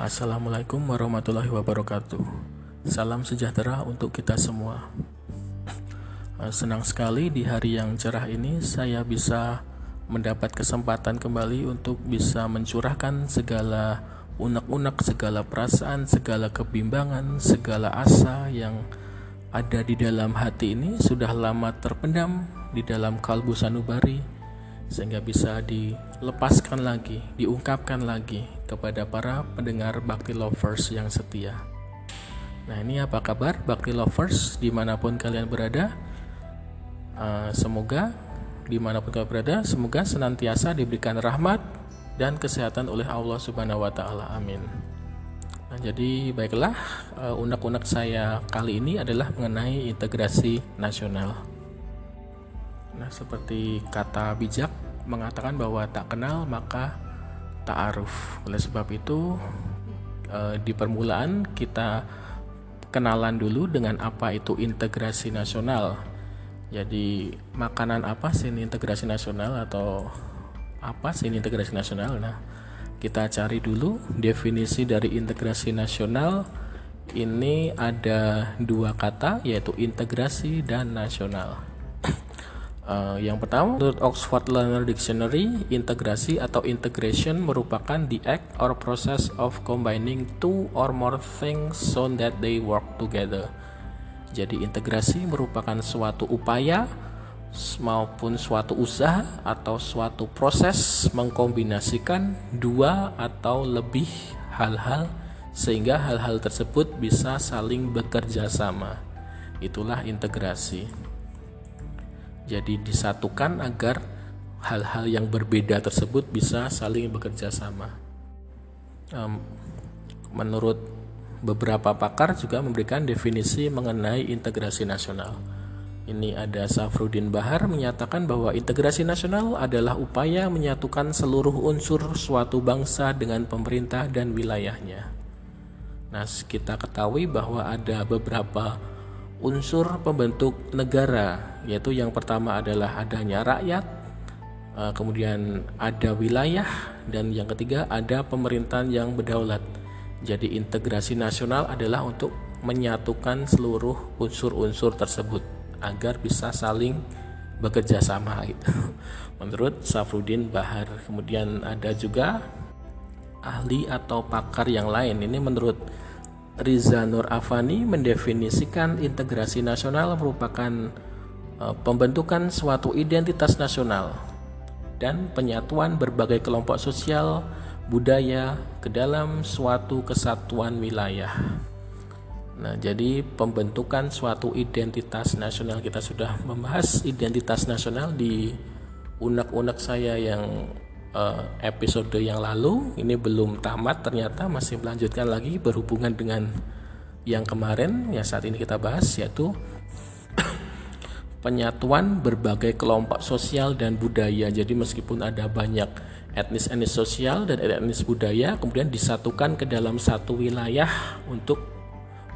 Assalamualaikum warahmatullahi wabarakatuh. Salam sejahtera untuk kita semua. Eh, senang sekali di hari yang cerah ini saya bisa mendapat kesempatan kembali untuk bisa mencurahkan segala unek-unek, segala perasaan, segala kebimbangan, segala asa yang ada di dalam hati ini sudah lama terpendam di dalam kalbu sanubari sehingga bisa dilepaskan lagi, diungkapkan lagi kepada para pendengar Bakti Lovers yang setia. Nah ini apa kabar Bakti Lovers di mana pun kalian berada? Uh, semoga di mana pun kalian berada, semoga senantiasa diberikan rahmat dan kesehatan oleh Allah Subhanahu Wa Taala. Amin. Nah, jadi baiklah, uh, unek-unek saya kali ini adalah mengenai integrasi nasional. Nah, seperti kata bijak mengatakan bahwa tak kenal maka tak aruf. Oleh sebab itu, eh, di permulaan kita kenalan dulu dengan apa itu integrasi nasional. Jadi, makanan apa sih integrasi nasional atau apa sih integrasi nasional? Nah, kita cari dulu definisi dari integrasi nasional. Ini ada dua kata yaitu integrasi dan nasional. Uh, yang pertama, menurut Oxford Learner Dictionary, integrasi atau integration merupakan the act or process of combining two or more things so that they work together. Jadi integrasi merupakan suatu upaya maupun suatu usaha atau suatu proses mengkombinasikan dua atau lebih hal-hal sehingga hal-hal tersebut bisa saling bekerja sama. Itulah integrasi. Jadi disatukan agar hal-hal yang berbeda tersebut bisa saling bekerja sama. Um, menurut beberapa pakar juga memberikan definisi mengenai integrasi nasional. Ini ada Safrudin Bahar menyatakan bahwa integrasi nasional adalah upaya menyatukan seluruh unsur suatu bangsa dengan pemerintah dan wilayahnya. Nah, kita ketahui bahwa ada beberapa unsur pembentuk negara yaitu yang pertama adalah adanya rakyat eh, kemudian ada wilayah dan yang ketiga ada pemerintahan yang berdaulat jadi integrasi nasional adalah untuk menyatukan seluruh unsur-unsur tersebut agar bisa saling bekerja sama gitu. Menurut Safrudin Bahar. Kemudian ada juga ahli atau pakar yang lain. Ini menurut Riza Nur Afani mendefinisikan integrasi nasional merupakan uh, pembentukan suatu identitas nasional dan penyatuan berbagai kelompok sosial budaya ke dalam suatu kesatuan wilayah. Nah, jadi pembentukan suatu identitas nasional kita sudah membahas identitas nasional di unek-unek saya yang uh, episode yang lalu ini belum tamat ternyata masih melanjutkan lagi berhubungan dengan yang kemarin yang saat ini kita bahas yaitu penyatuan berbagai kelompok sosial dan budaya. Jadi meskipun ada banyak etnis-etnis sosial dan etnis budaya kemudian disatukan ke dalam satu wilayah untuk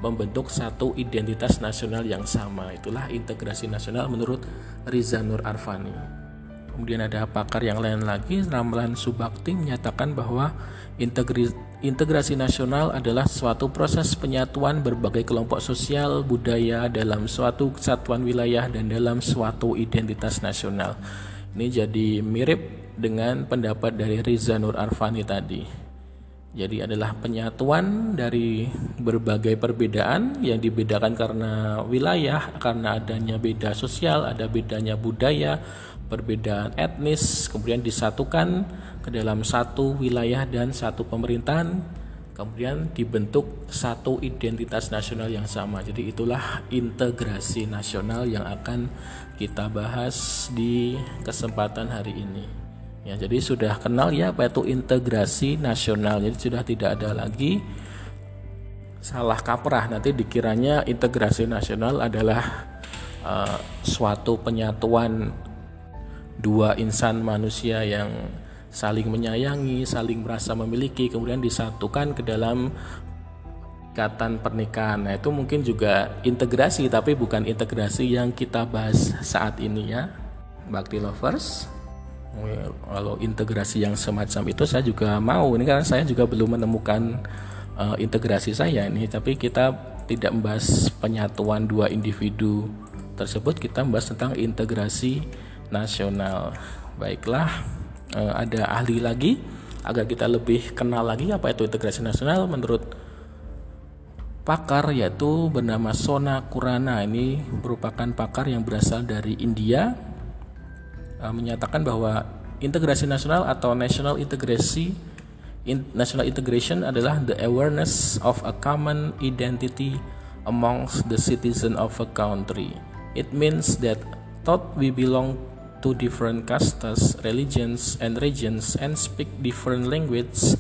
membentuk satu identitas nasional yang sama. Itulah integrasi nasional menurut Riza Nur Arfani. Kemudian ada pakar yang lain lagi, Ramlan Subakti menyatakan bahwa integrasi nasional adalah suatu proses penyatuan berbagai kelompok sosial budaya dalam suatu kesatuan wilayah dan dalam suatu identitas nasional. Ini jadi mirip dengan pendapat dari Riza Nur Arfani tadi. Jadi adalah penyatuan dari berbagai perbedaan yang dibedakan karena wilayah, karena adanya beda sosial, ada bedanya budaya, perbedaan etnis kemudian disatukan ke dalam satu wilayah dan satu pemerintahan kemudian dibentuk satu identitas nasional yang sama. Jadi itulah integrasi nasional yang akan kita bahas di kesempatan hari ini ya jadi sudah kenal ya apa itu integrasi nasional jadi sudah tidak ada lagi salah kaprah nanti dikiranya integrasi nasional adalah uh, suatu penyatuan dua insan manusia yang saling menyayangi, saling merasa memiliki, kemudian disatukan ke dalam ikatan pernikahan. Nah, itu mungkin juga integrasi, tapi bukan integrasi yang kita bahas saat ini ya, Bakti Lovers. Kalau integrasi yang semacam itu saya juga mau. Ini karena saya juga belum menemukan uh, integrasi saya ini. Tapi kita tidak membahas penyatuan dua individu tersebut. Kita membahas tentang integrasi nasional. Baiklah uh, ada ahli lagi? Agar kita lebih kenal lagi apa itu integrasi nasional menurut pakar yaitu bernama Sona Kurana. Ini merupakan pakar yang berasal dari India uh, menyatakan bahwa integrasi nasional atau national integrasi in, national integration adalah the awareness of a common identity amongst the citizen of a country. It means that thought we belong to different castes, religions, and regions and speak different languages,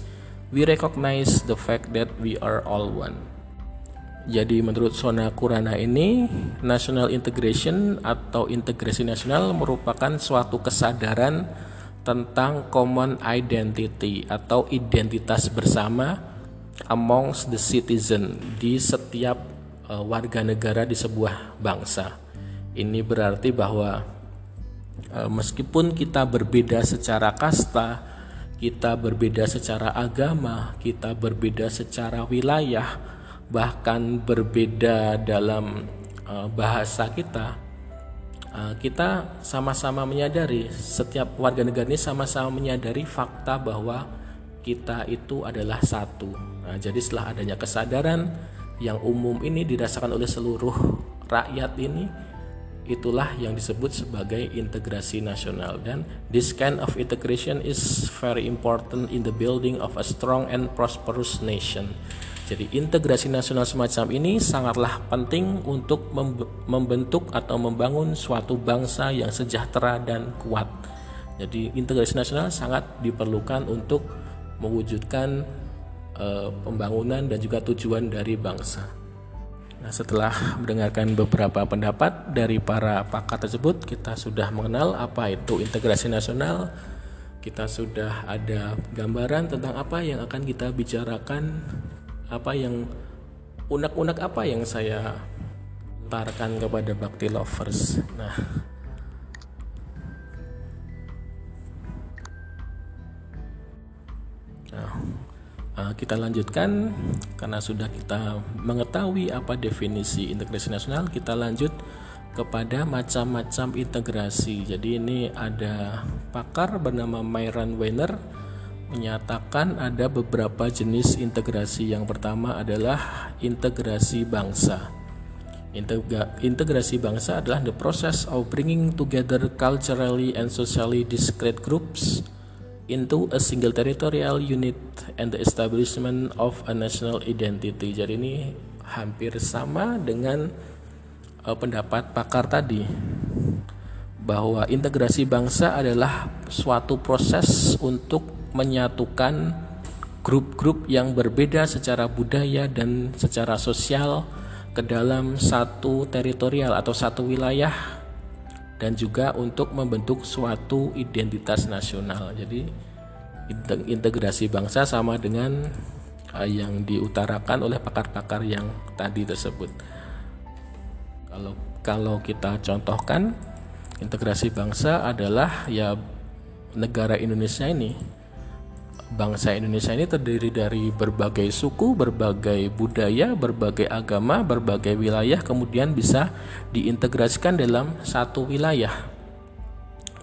we recognize the fact that we are all one. Jadi menurut Sona Kurana ini, national integration atau integrasi nasional merupakan suatu kesadaran tentang common identity atau identitas bersama amongst the citizen di setiap uh, warga negara di sebuah bangsa. Ini berarti bahwa uh, meskipun kita berbeda secara kasta, kita berbeda secara agama, kita berbeda secara wilayah, bahkan berbeda dalam uh, bahasa kita, uh, kita sama-sama menyadari setiap warga negara ini sama-sama menyadari fakta bahwa kita itu adalah satu. Nah, jadi setelah adanya kesadaran yang umum ini dirasakan oleh seluruh rakyat ini, itulah yang disebut sebagai integrasi nasional dan this kind of integration is very important in the building of a strong and prosperous nation. Jadi integrasi nasional semacam ini sangatlah penting untuk membentuk atau membangun suatu bangsa yang sejahtera dan kuat. Jadi integrasi nasional sangat diperlukan untuk mewujudkan uh, pembangunan dan juga tujuan dari bangsa. Nah, setelah mendengarkan beberapa pendapat dari para pakar tersebut, kita sudah mengenal apa itu integrasi nasional. Kita sudah ada gambaran tentang apa yang akan kita bicarakan apa yang unek-unek apa yang saya tarkan kepada bakti lovers? Nah. Nah, uh, kita lanjutkan. Karena sudah kita mengetahui apa definisi integrasi nasional, kita lanjut kepada macam-macam integrasi. Jadi ini ada pakar bernama Myron Weiner menyatakan ada beberapa jenis integrasi. Yang pertama adalah integrasi bangsa. integrasi bangsa adalah the process of bringing together culturally and socially discrete groups into a single territorial unit and the establishment of a national identity. Jadi ini hampir sama dengan uh, pendapat pakar tadi bahwa integrasi bangsa adalah suatu proses untuk menyatukan grup-grup yang berbeda secara budaya dan secara sosial ke dalam satu teritorial atau satu wilayah dan juga untuk membentuk suatu identitas nasional. Jadi integrasi bangsa sama dengan uh, yang diutarakan oleh pakar-pakar yang tadi tersebut. Kalau kalau kita contohkan integrasi bangsa adalah ya negara Indonesia ini bangsa Indonesia ini terdiri dari berbagai suku, berbagai budaya, berbagai agama, berbagai wilayah, kemudian bisa diintegrasikan dalam satu wilayah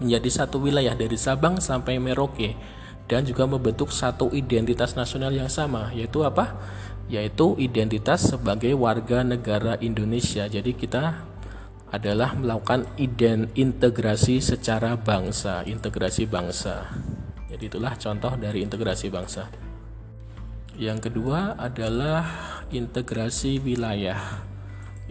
menjadi satu wilayah dari Sabang sampai Merauke dan juga membentuk satu identitas nasional yang sama, yaitu apa? Yaitu identitas sebagai warga negara Indonesia. Jadi kita adalah melakukan integrasi secara bangsa, integrasi bangsa. Jadi itulah contoh dari integrasi bangsa. Yang kedua adalah integrasi wilayah.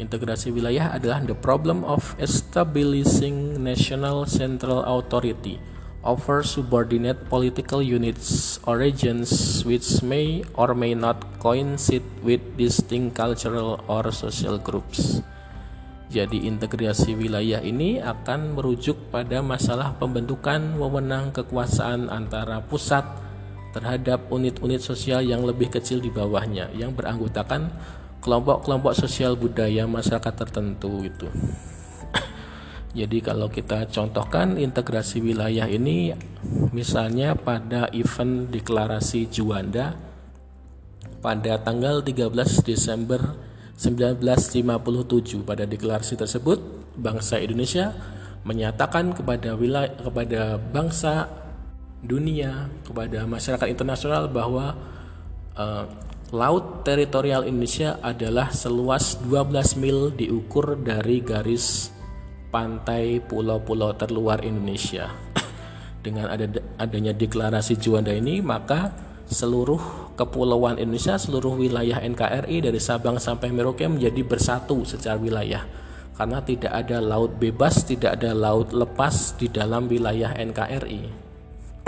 Integrasi wilayah adalah the problem of establishing national central authority over subordinate political units or regions which may or may not coincide with distinct cultural or social groups. Jadi integrasi wilayah ini akan merujuk pada masalah pembentukan wewenang kekuasaan antara pusat terhadap unit-unit sosial yang lebih kecil di bawahnya yang beranggotakan kelompok-kelompok sosial budaya masyarakat tertentu itu. Jadi kalau kita contohkan integrasi wilayah ini misalnya pada event deklarasi Juanda pada tanggal 13 Desember 1957 pada deklarasi tersebut bangsa Indonesia menyatakan kepada wilayah kepada bangsa dunia kepada masyarakat internasional bahwa uh, laut teritorial Indonesia adalah seluas 12 mil diukur dari garis pantai pulau-pulau terluar Indonesia. Dengan ada, adanya deklarasi Juanda ini, maka seluruh kepulauan Indonesia, seluruh wilayah NKRI dari Sabang sampai Merauke menjadi bersatu secara wilayah. Karena tidak ada laut bebas, tidak ada laut lepas di dalam wilayah NKRI.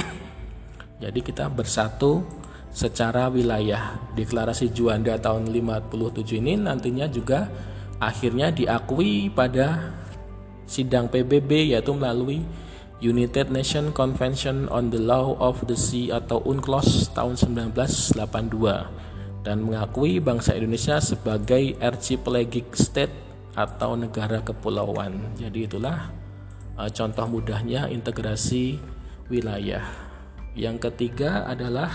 Jadi kita bersatu secara wilayah. Deklarasi Juanda tahun 57 ini nantinya juga akhirnya diakui pada sidang PBB yaitu melalui United Nations Convention on the Law of the Sea atau UNCLOS tahun 1982 dan mengakui bangsa Indonesia sebagai archipelagic state atau negara kepulauan. Jadi itulah uh, contoh mudahnya integrasi wilayah. Yang ketiga adalah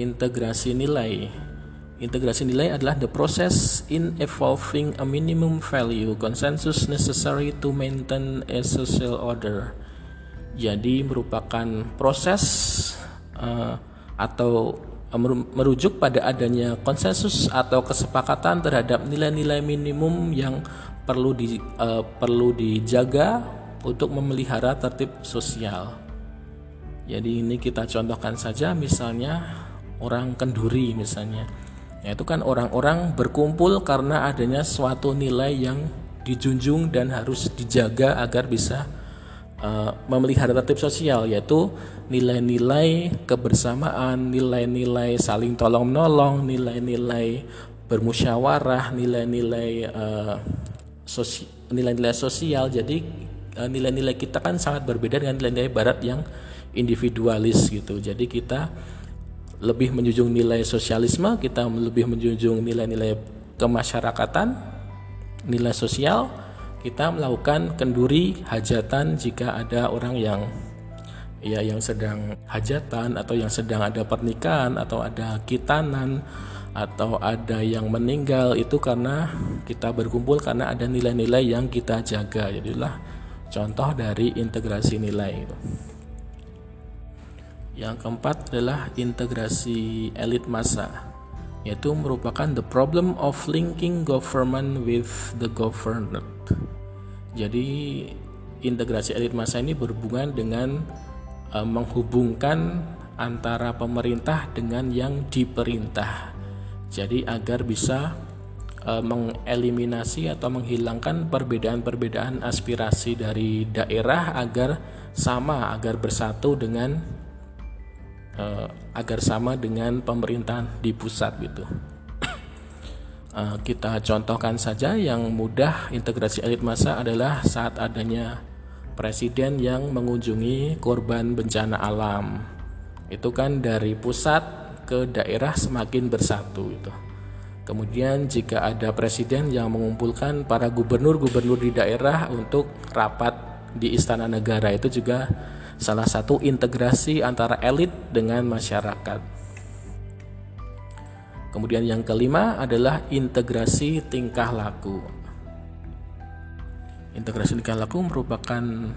integrasi nilai. Integrasi nilai adalah the process in evolving a minimum value consensus necessary to maintain a social order. Jadi merupakan proses uh, atau merujuk pada adanya konsensus atau kesepakatan terhadap nilai-nilai minimum yang perlu di uh, perlu dijaga untuk memelihara tertib sosial. Jadi ini kita contohkan saja misalnya orang kenduri misalnya Ya, itu kan orang-orang berkumpul karena adanya suatu nilai yang dijunjung dan harus dijaga agar bisa uh, memelihara tertib sosial yaitu nilai-nilai kebersamaan, nilai-nilai saling tolong menolong, nilai-nilai bermusyawarah, nilai-nilai uh, sosi nilai-nilai sosial. Jadi uh, nilai-nilai kita kan sangat berbeda dengan nilai-nilai barat yang individualis gitu. Jadi kita lebih menjunjung nilai sosialisme, kita lebih menjunjung nilai-nilai kemasyarakatan, nilai sosial, kita melakukan kenduri hajatan jika ada orang yang ya yang sedang hajatan atau yang sedang ada pernikahan atau ada kitanan atau ada yang meninggal itu karena kita berkumpul karena ada nilai-nilai yang kita jaga. Jadilah contoh dari integrasi nilai. Yang keempat adalah integrasi elit massa, yaitu merupakan the problem of linking government with the governed. Jadi integrasi elit massa ini berhubungan dengan uh, menghubungkan antara pemerintah dengan yang diperintah. Jadi agar bisa uh, mengeliminasi atau menghilangkan perbedaan-perbedaan aspirasi dari daerah agar sama agar bersatu dengan uh, agar sama dengan pemerintahan di pusat gitu. Uh, kita contohkan saja yang mudah integrasi elit massa adalah saat adanya presiden yang mengunjungi korban bencana alam. Itu kan dari pusat ke daerah semakin bersatu itu. Kemudian jika ada presiden yang mengumpulkan para gubernur-gubernur di daerah untuk rapat di istana negara itu juga salah satu integrasi antara elit dengan masyarakat. Kemudian yang kelima adalah integrasi tingkah laku. Integrasi tingkah laku merupakan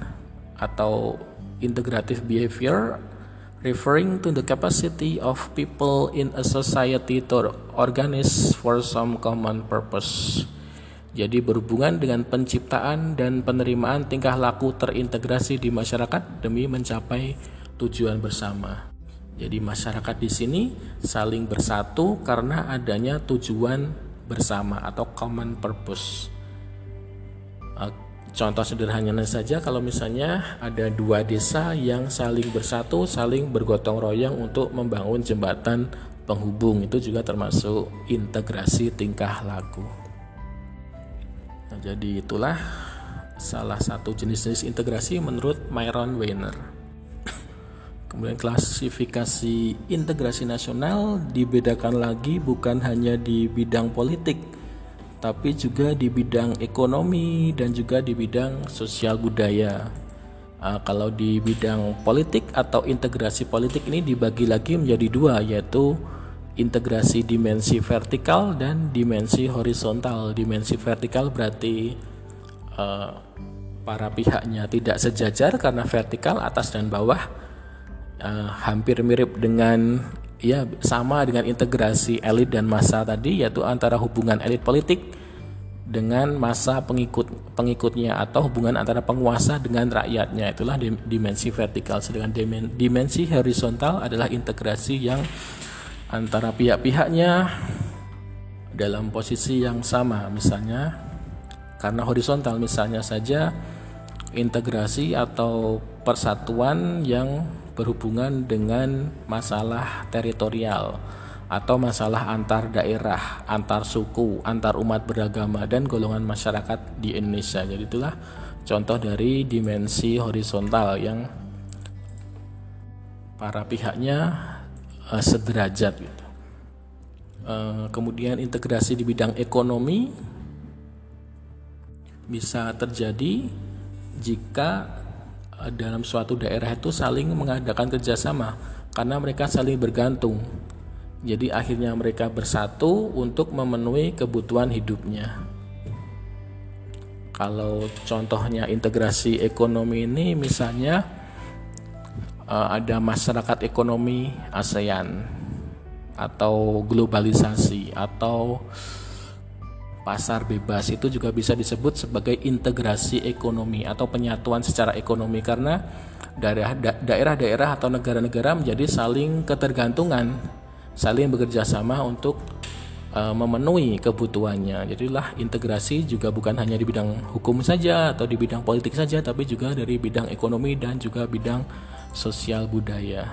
atau integrative behavior referring to the capacity of people in a society to organize for some common purpose. Jadi berhubungan dengan penciptaan dan penerimaan tingkah laku terintegrasi di masyarakat demi mencapai tujuan bersama. Jadi masyarakat di sini saling bersatu karena adanya tujuan bersama atau common purpose. Eh, contoh sederhananya saja kalau misalnya ada dua desa yang saling bersatu, saling bergotong royong untuk membangun jembatan penghubung itu juga termasuk integrasi tingkah laku. Nah, jadi itulah salah satu jenis-jenis integrasi menurut Myron Weiner. Kemudian klasifikasi integrasi nasional dibedakan lagi bukan hanya di bidang politik, tapi juga di bidang ekonomi dan juga di bidang sosial budaya. Uh, kalau di bidang politik atau integrasi politik ini dibagi lagi menjadi dua, yaitu integrasi dimensi vertikal dan dimensi horizontal. Dimensi vertikal berarti uh, para pihaknya tidak sejajar karena vertikal atas dan bawah uh, hampir mirip dengan ya sama dengan integrasi elit dan massa tadi yaitu antara hubungan elit politik dengan masa pengikut pengikutnya atau hubungan antara penguasa dengan rakyatnya. Itulah dimensi vertikal. Sedangkan dimensi horizontal adalah integrasi yang antara pihak-pihaknya dalam posisi yang sama. Misalnya karena horizontal misalnya saja integrasi atau persatuan yang berhubungan dengan masalah teritorial atau masalah antar daerah, antar suku, antar umat beragama dan golongan masyarakat di Indonesia. Jadi itulah contoh dari dimensi horizontal yang para pihaknya uh, sederajat gitu. Uh, kemudian integrasi di bidang ekonomi bisa terjadi jika dalam suatu daerah itu saling mengadakan kerjasama karena mereka saling bergantung jadi akhirnya mereka bersatu untuk memenuhi kebutuhan hidupnya. Kalau contohnya integrasi ekonomi ini misalnya eh, ada masyarakat ekonomi ASEAN atau globalisasi atau pasar bebas itu juga bisa disebut sebagai integrasi ekonomi atau penyatuan secara ekonomi karena daerah-daerah atau negara-negara menjadi saling ketergantungan saling bekerja sama untuk uh, memenuhi kebutuhannya. Jadilah integrasi juga bukan hanya di bidang hukum saja atau di bidang politik saja, tapi juga dari bidang ekonomi dan juga bidang sosial budaya.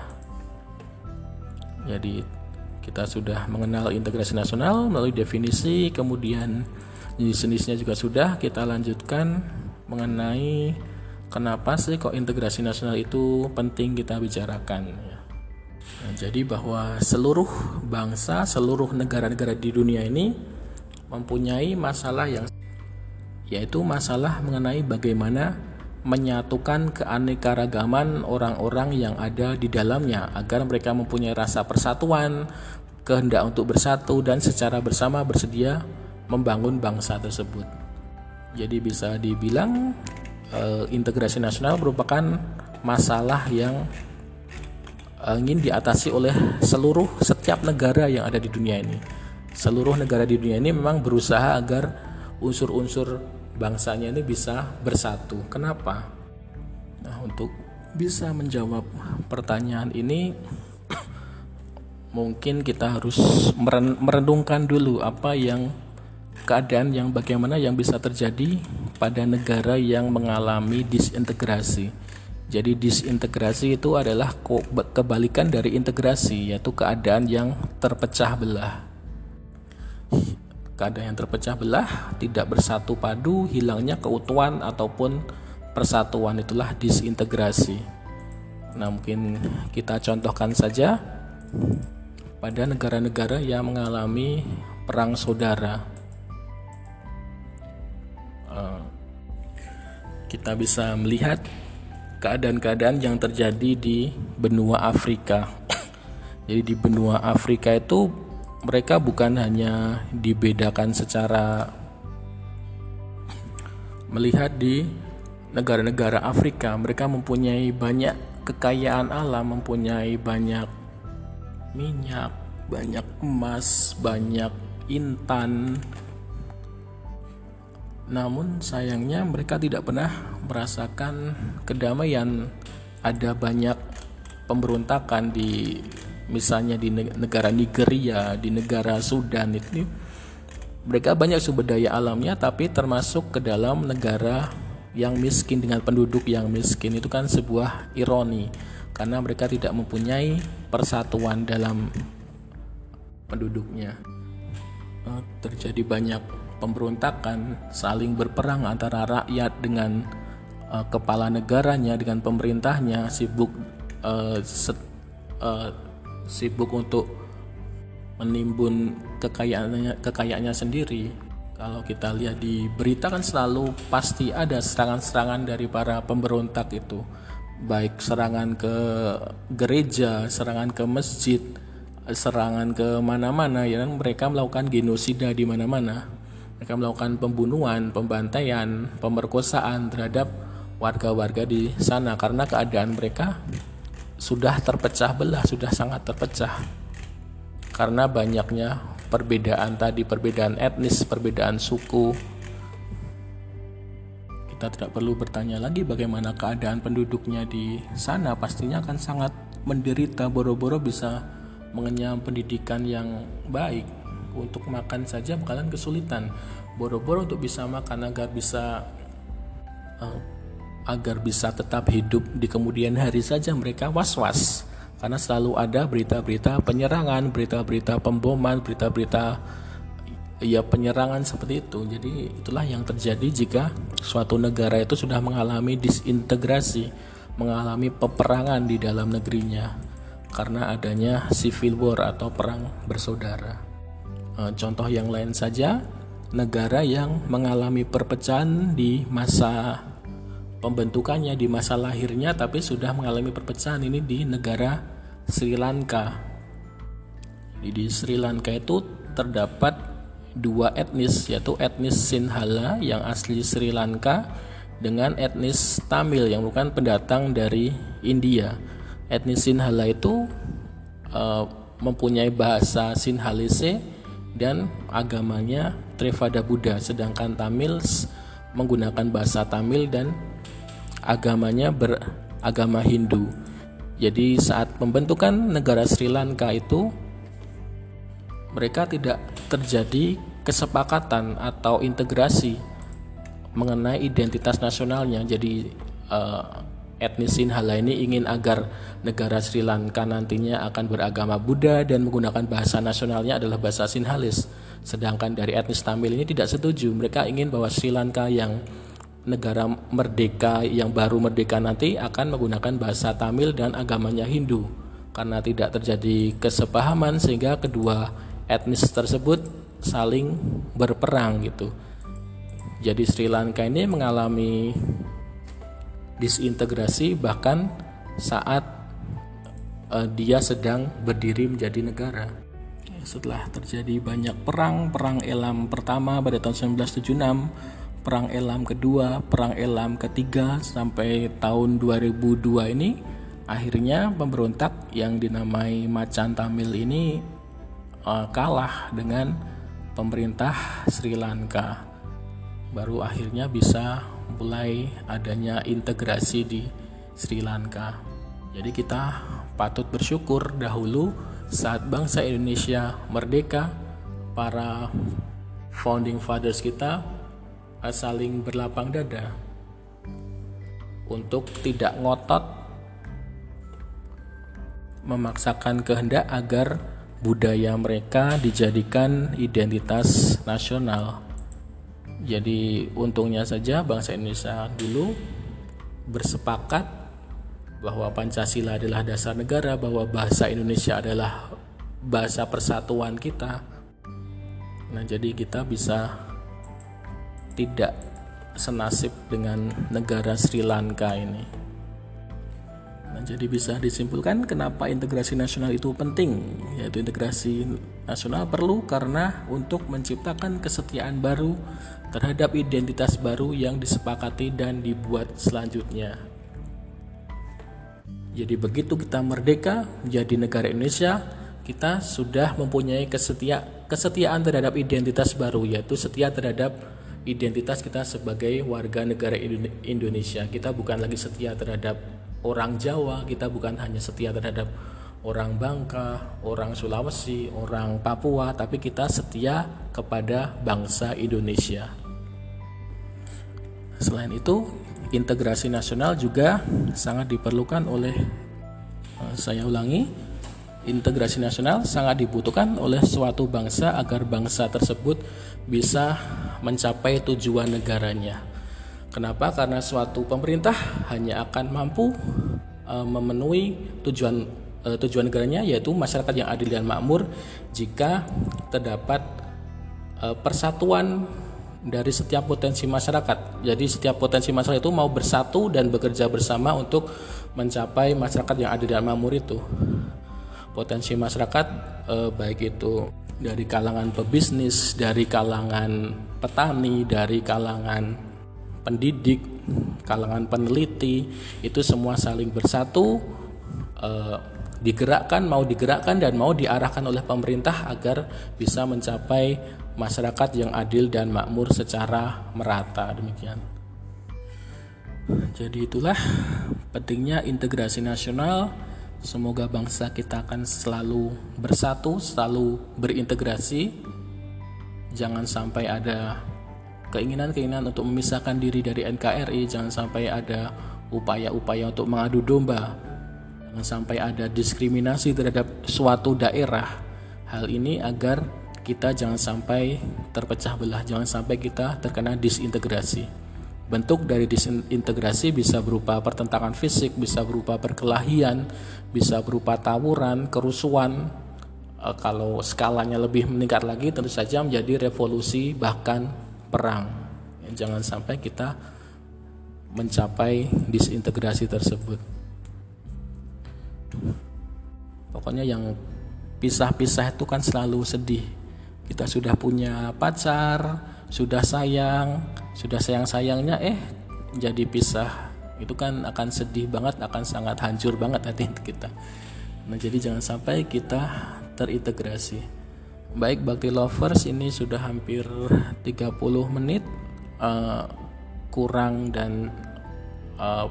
Jadi kita sudah mengenal integrasi nasional melalui definisi, kemudian jenis-jenisnya juga sudah kita lanjutkan mengenai kenapa sih kok integrasi nasional itu penting kita bicarakan. Ya. Nah, jadi bahwa seluruh bangsa, seluruh negara-negara di dunia ini mempunyai masalah yang yaitu masalah mengenai bagaimana menyatukan keanekaragaman orang-orang yang ada di dalamnya agar mereka mempunyai rasa persatuan, kehendak untuk bersatu dan secara bersama bersedia membangun bangsa tersebut. Jadi bisa dibilang eh, integrasi nasional merupakan masalah yang ingin diatasi oleh seluruh setiap negara yang ada di dunia ini. Seluruh negara di dunia ini memang berusaha agar unsur-unsur bangsanya ini bisa bersatu. Kenapa? Nah, untuk bisa menjawab pertanyaan ini mungkin kita harus merenungkan dulu apa yang keadaan yang bagaimana yang bisa terjadi pada negara yang mengalami disintegrasi jadi disintegrasi itu adalah kebalikan dari integrasi yaitu keadaan yang terpecah belah. Keadaan yang terpecah belah tidak bersatu padu, hilangnya keutuhan ataupun persatuan itulah disintegrasi. Nah, mungkin kita contohkan saja pada negara-negara yang mengalami perang saudara. Eh, kita bisa melihat keadaan-keadaan yang terjadi di benua Afrika. Jadi di benua Afrika itu mereka bukan hanya dibedakan secara melihat di negara-negara Afrika, mereka mempunyai banyak kekayaan alam, mempunyai banyak minyak, banyak emas, banyak intan, namun sayangnya mereka tidak pernah merasakan kedamaian. Ada banyak pemberontakan di misalnya di negara Nigeria, di negara Sudan itu mereka banyak sumber daya alamnya tapi termasuk ke dalam negara yang miskin dengan penduduk yang miskin itu kan sebuah ironi karena mereka tidak mempunyai persatuan dalam penduduknya. Eh, terjadi banyak pemberontakan, saling berperang antara rakyat dengan uh, kepala negaranya, dengan pemerintahnya, sibuk uh, set, uh, sibuk untuk menimbun kekayaannya kekayaannya sendiri. kalau kita lihat di berita kan selalu pasti ada serangan-serangan dari para pemberontak itu baik serangan ke gereja, serangan ke masjid, serangan ke mana-mana ya kan mereka melakukan genosida di mana-mana. Mereka melakukan pembunuhan, pembantaian, pemerkosaan terhadap warga-warga di sana karena keadaan mereka sudah terpecah belah, sudah sangat terpecah. Karena banyaknya perbedaan tadi, perbedaan etnis, perbedaan suku. Kita tidak perlu bertanya lagi bagaimana keadaan penduduknya di sana, pastinya akan sangat menderita boro-boro bisa mengenyam pendidikan yang baik. Untuk makan saja bakalan kesulitan. Boro-boro untuk bisa makan agar bisa uh, agar bisa tetap hidup di kemudian hari saja mereka was-was karena selalu ada berita-berita penyerangan, berita-berita pemboman, berita-berita ya penyerangan seperti itu. Jadi itulah yang terjadi jika suatu negara itu sudah mengalami disintegrasi, mengalami peperangan di dalam negerinya karena adanya civil war atau perang bersaudara. Eh, contoh yang lain saja, negara yang mengalami perpecahan di masa pembentukannya di masa lahirnya tapi sudah mengalami perpecahan ini di negara Sri Lanka. Jadi di Sri Lanka itu terdapat dua etnis yaitu etnis Sinhala yang asli Sri Lanka dengan etnis Tamil yang bukan pendatang dari India. Etnis Sinhala itu uh, mempunyai bahasa Sinhalese dan agamanya Trevada Buddha sedangkan Tamils menggunakan bahasa Tamil dan agamanya beragama Hindu. Jadi saat pembentukan negara Sri Lanka itu mereka tidak terjadi kesepakatan atau integrasi mengenai identitas nasionalnya. Jadi uh, etnis Sinhala ini ingin agar negara Sri Lanka nantinya akan beragama Buddha dan menggunakan bahasa nasionalnya adalah bahasa Sinhalese. Sedangkan dari etnis Tamil ini tidak setuju. Mereka ingin bahwa Sri Lanka yang negara merdeka yang baru merdeka nanti akan menggunakan bahasa Tamil dan agamanya Hindu karena tidak terjadi kesepahaman sehingga kedua etnis tersebut saling berperang gitu. Jadi Sri Lanka ini mengalami disintegrasi bahkan saat uh, dia sedang berdiri menjadi negara. Setelah terjadi banyak perang, perang Elam pertama pada tahun 1976 Perang Elam kedua, Perang Elam ketiga sampai tahun 2002 ini akhirnya pemberontak yang dinamai Macan Tamil ini uh, kalah dengan pemerintah Sri Lanka. Baru akhirnya bisa mulai adanya integrasi di Sri Lanka. Jadi kita patut bersyukur dahulu saat bangsa Indonesia merdeka, para founding fathers kita saling berlapang dada untuk tidak ngotot memaksakan kehendak agar budaya mereka dijadikan identitas nasional. Jadi untungnya saja bangsa Indonesia dulu bersepakat bahwa Pancasila adalah dasar negara, bahwa bahasa Indonesia adalah bahasa persatuan kita. Nah, jadi kita bisa tidak senasib dengan negara Sri Lanka ini. Nah, jadi bisa disimpulkan kenapa integrasi nasional itu penting, yaitu integrasi nasional perlu karena untuk menciptakan kesetiaan baru terhadap identitas baru yang disepakati dan dibuat selanjutnya. Jadi begitu kita merdeka menjadi negara Indonesia, kita sudah mempunyai kesetia, kesetiaan terhadap identitas baru yaitu setia terhadap identitas kita sebagai warga negara Indonesia. Kita bukan lagi setia terhadap orang Jawa, kita bukan hanya setia terhadap orang Bangka, orang Sulawesi, orang Papua, tapi kita setia kepada bangsa Indonesia. Selain itu, integrasi nasional juga sangat diperlukan oleh eh, saya ulangi, integrasi nasional sangat dibutuhkan oleh suatu bangsa agar bangsa tersebut bisa mencapai tujuan negaranya. Kenapa? Karena suatu pemerintah hanya akan mampu uh, memenuhi tujuan uh, tujuan negaranya yaitu masyarakat yang adil dan makmur jika terdapat uh, persatuan dari setiap potensi masyarakat. Jadi setiap potensi masyarakat itu mau bersatu dan bekerja bersama untuk mencapai masyarakat yang adil dan makmur itu. Potensi masyarakat baik itu dari kalangan pebisnis, dari kalangan petani, dari kalangan pendidik, kalangan peneliti, itu semua saling bersatu eh, digerakkan, mau digerakkan dan mau diarahkan oleh pemerintah agar bisa mencapai masyarakat yang adil dan makmur secara merata demikian. Jadi itulah pentingnya integrasi nasional. Semoga bangsa kita akan selalu bersatu, selalu berintegrasi. Jangan sampai ada keinginan-keinginan untuk memisahkan diri dari NKRI, jangan sampai ada upaya-upaya untuk mengadu domba. Jangan sampai ada diskriminasi terhadap suatu daerah. Hal ini agar kita jangan sampai terpecah belah, jangan sampai kita terkena disintegrasi. Bentuk dari disintegrasi bisa berupa pertentangan fisik, bisa berupa perkelahian, bisa berupa tawuran, kerusuhan. E, kalau skalanya lebih meningkat lagi, tentu saja menjadi revolusi, bahkan perang. Jangan sampai kita mencapai disintegrasi tersebut. Pokoknya yang pisah-pisah itu kan selalu sedih kita sudah punya pacar, sudah sayang, sudah sayang-sayangnya eh jadi pisah. Itu kan akan sedih banget, akan sangat hancur banget hati kita. Nah, jadi jangan sampai kita terintegrasi. Baik Bakti Lovers ini sudah hampir 30 menit uh, kurang dan uh,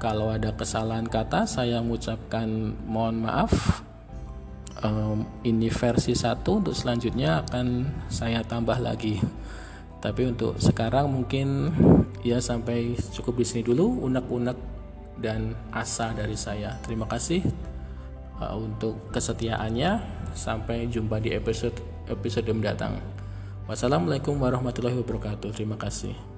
kalau ada kesalahan kata saya mengucapkan mohon maaf um, ini versi satu untuk selanjutnya akan saya tambah lagi. Tapi untuk sekarang mungkin ya sampai cukup di sini dulu unek-unek dan asa dari saya. Terima kasih uh, untuk kesetiaannya. Sampai jumpa di episode episode mendatang. Wassalamualaikum warahmatullahi wabarakatuh. Terima kasih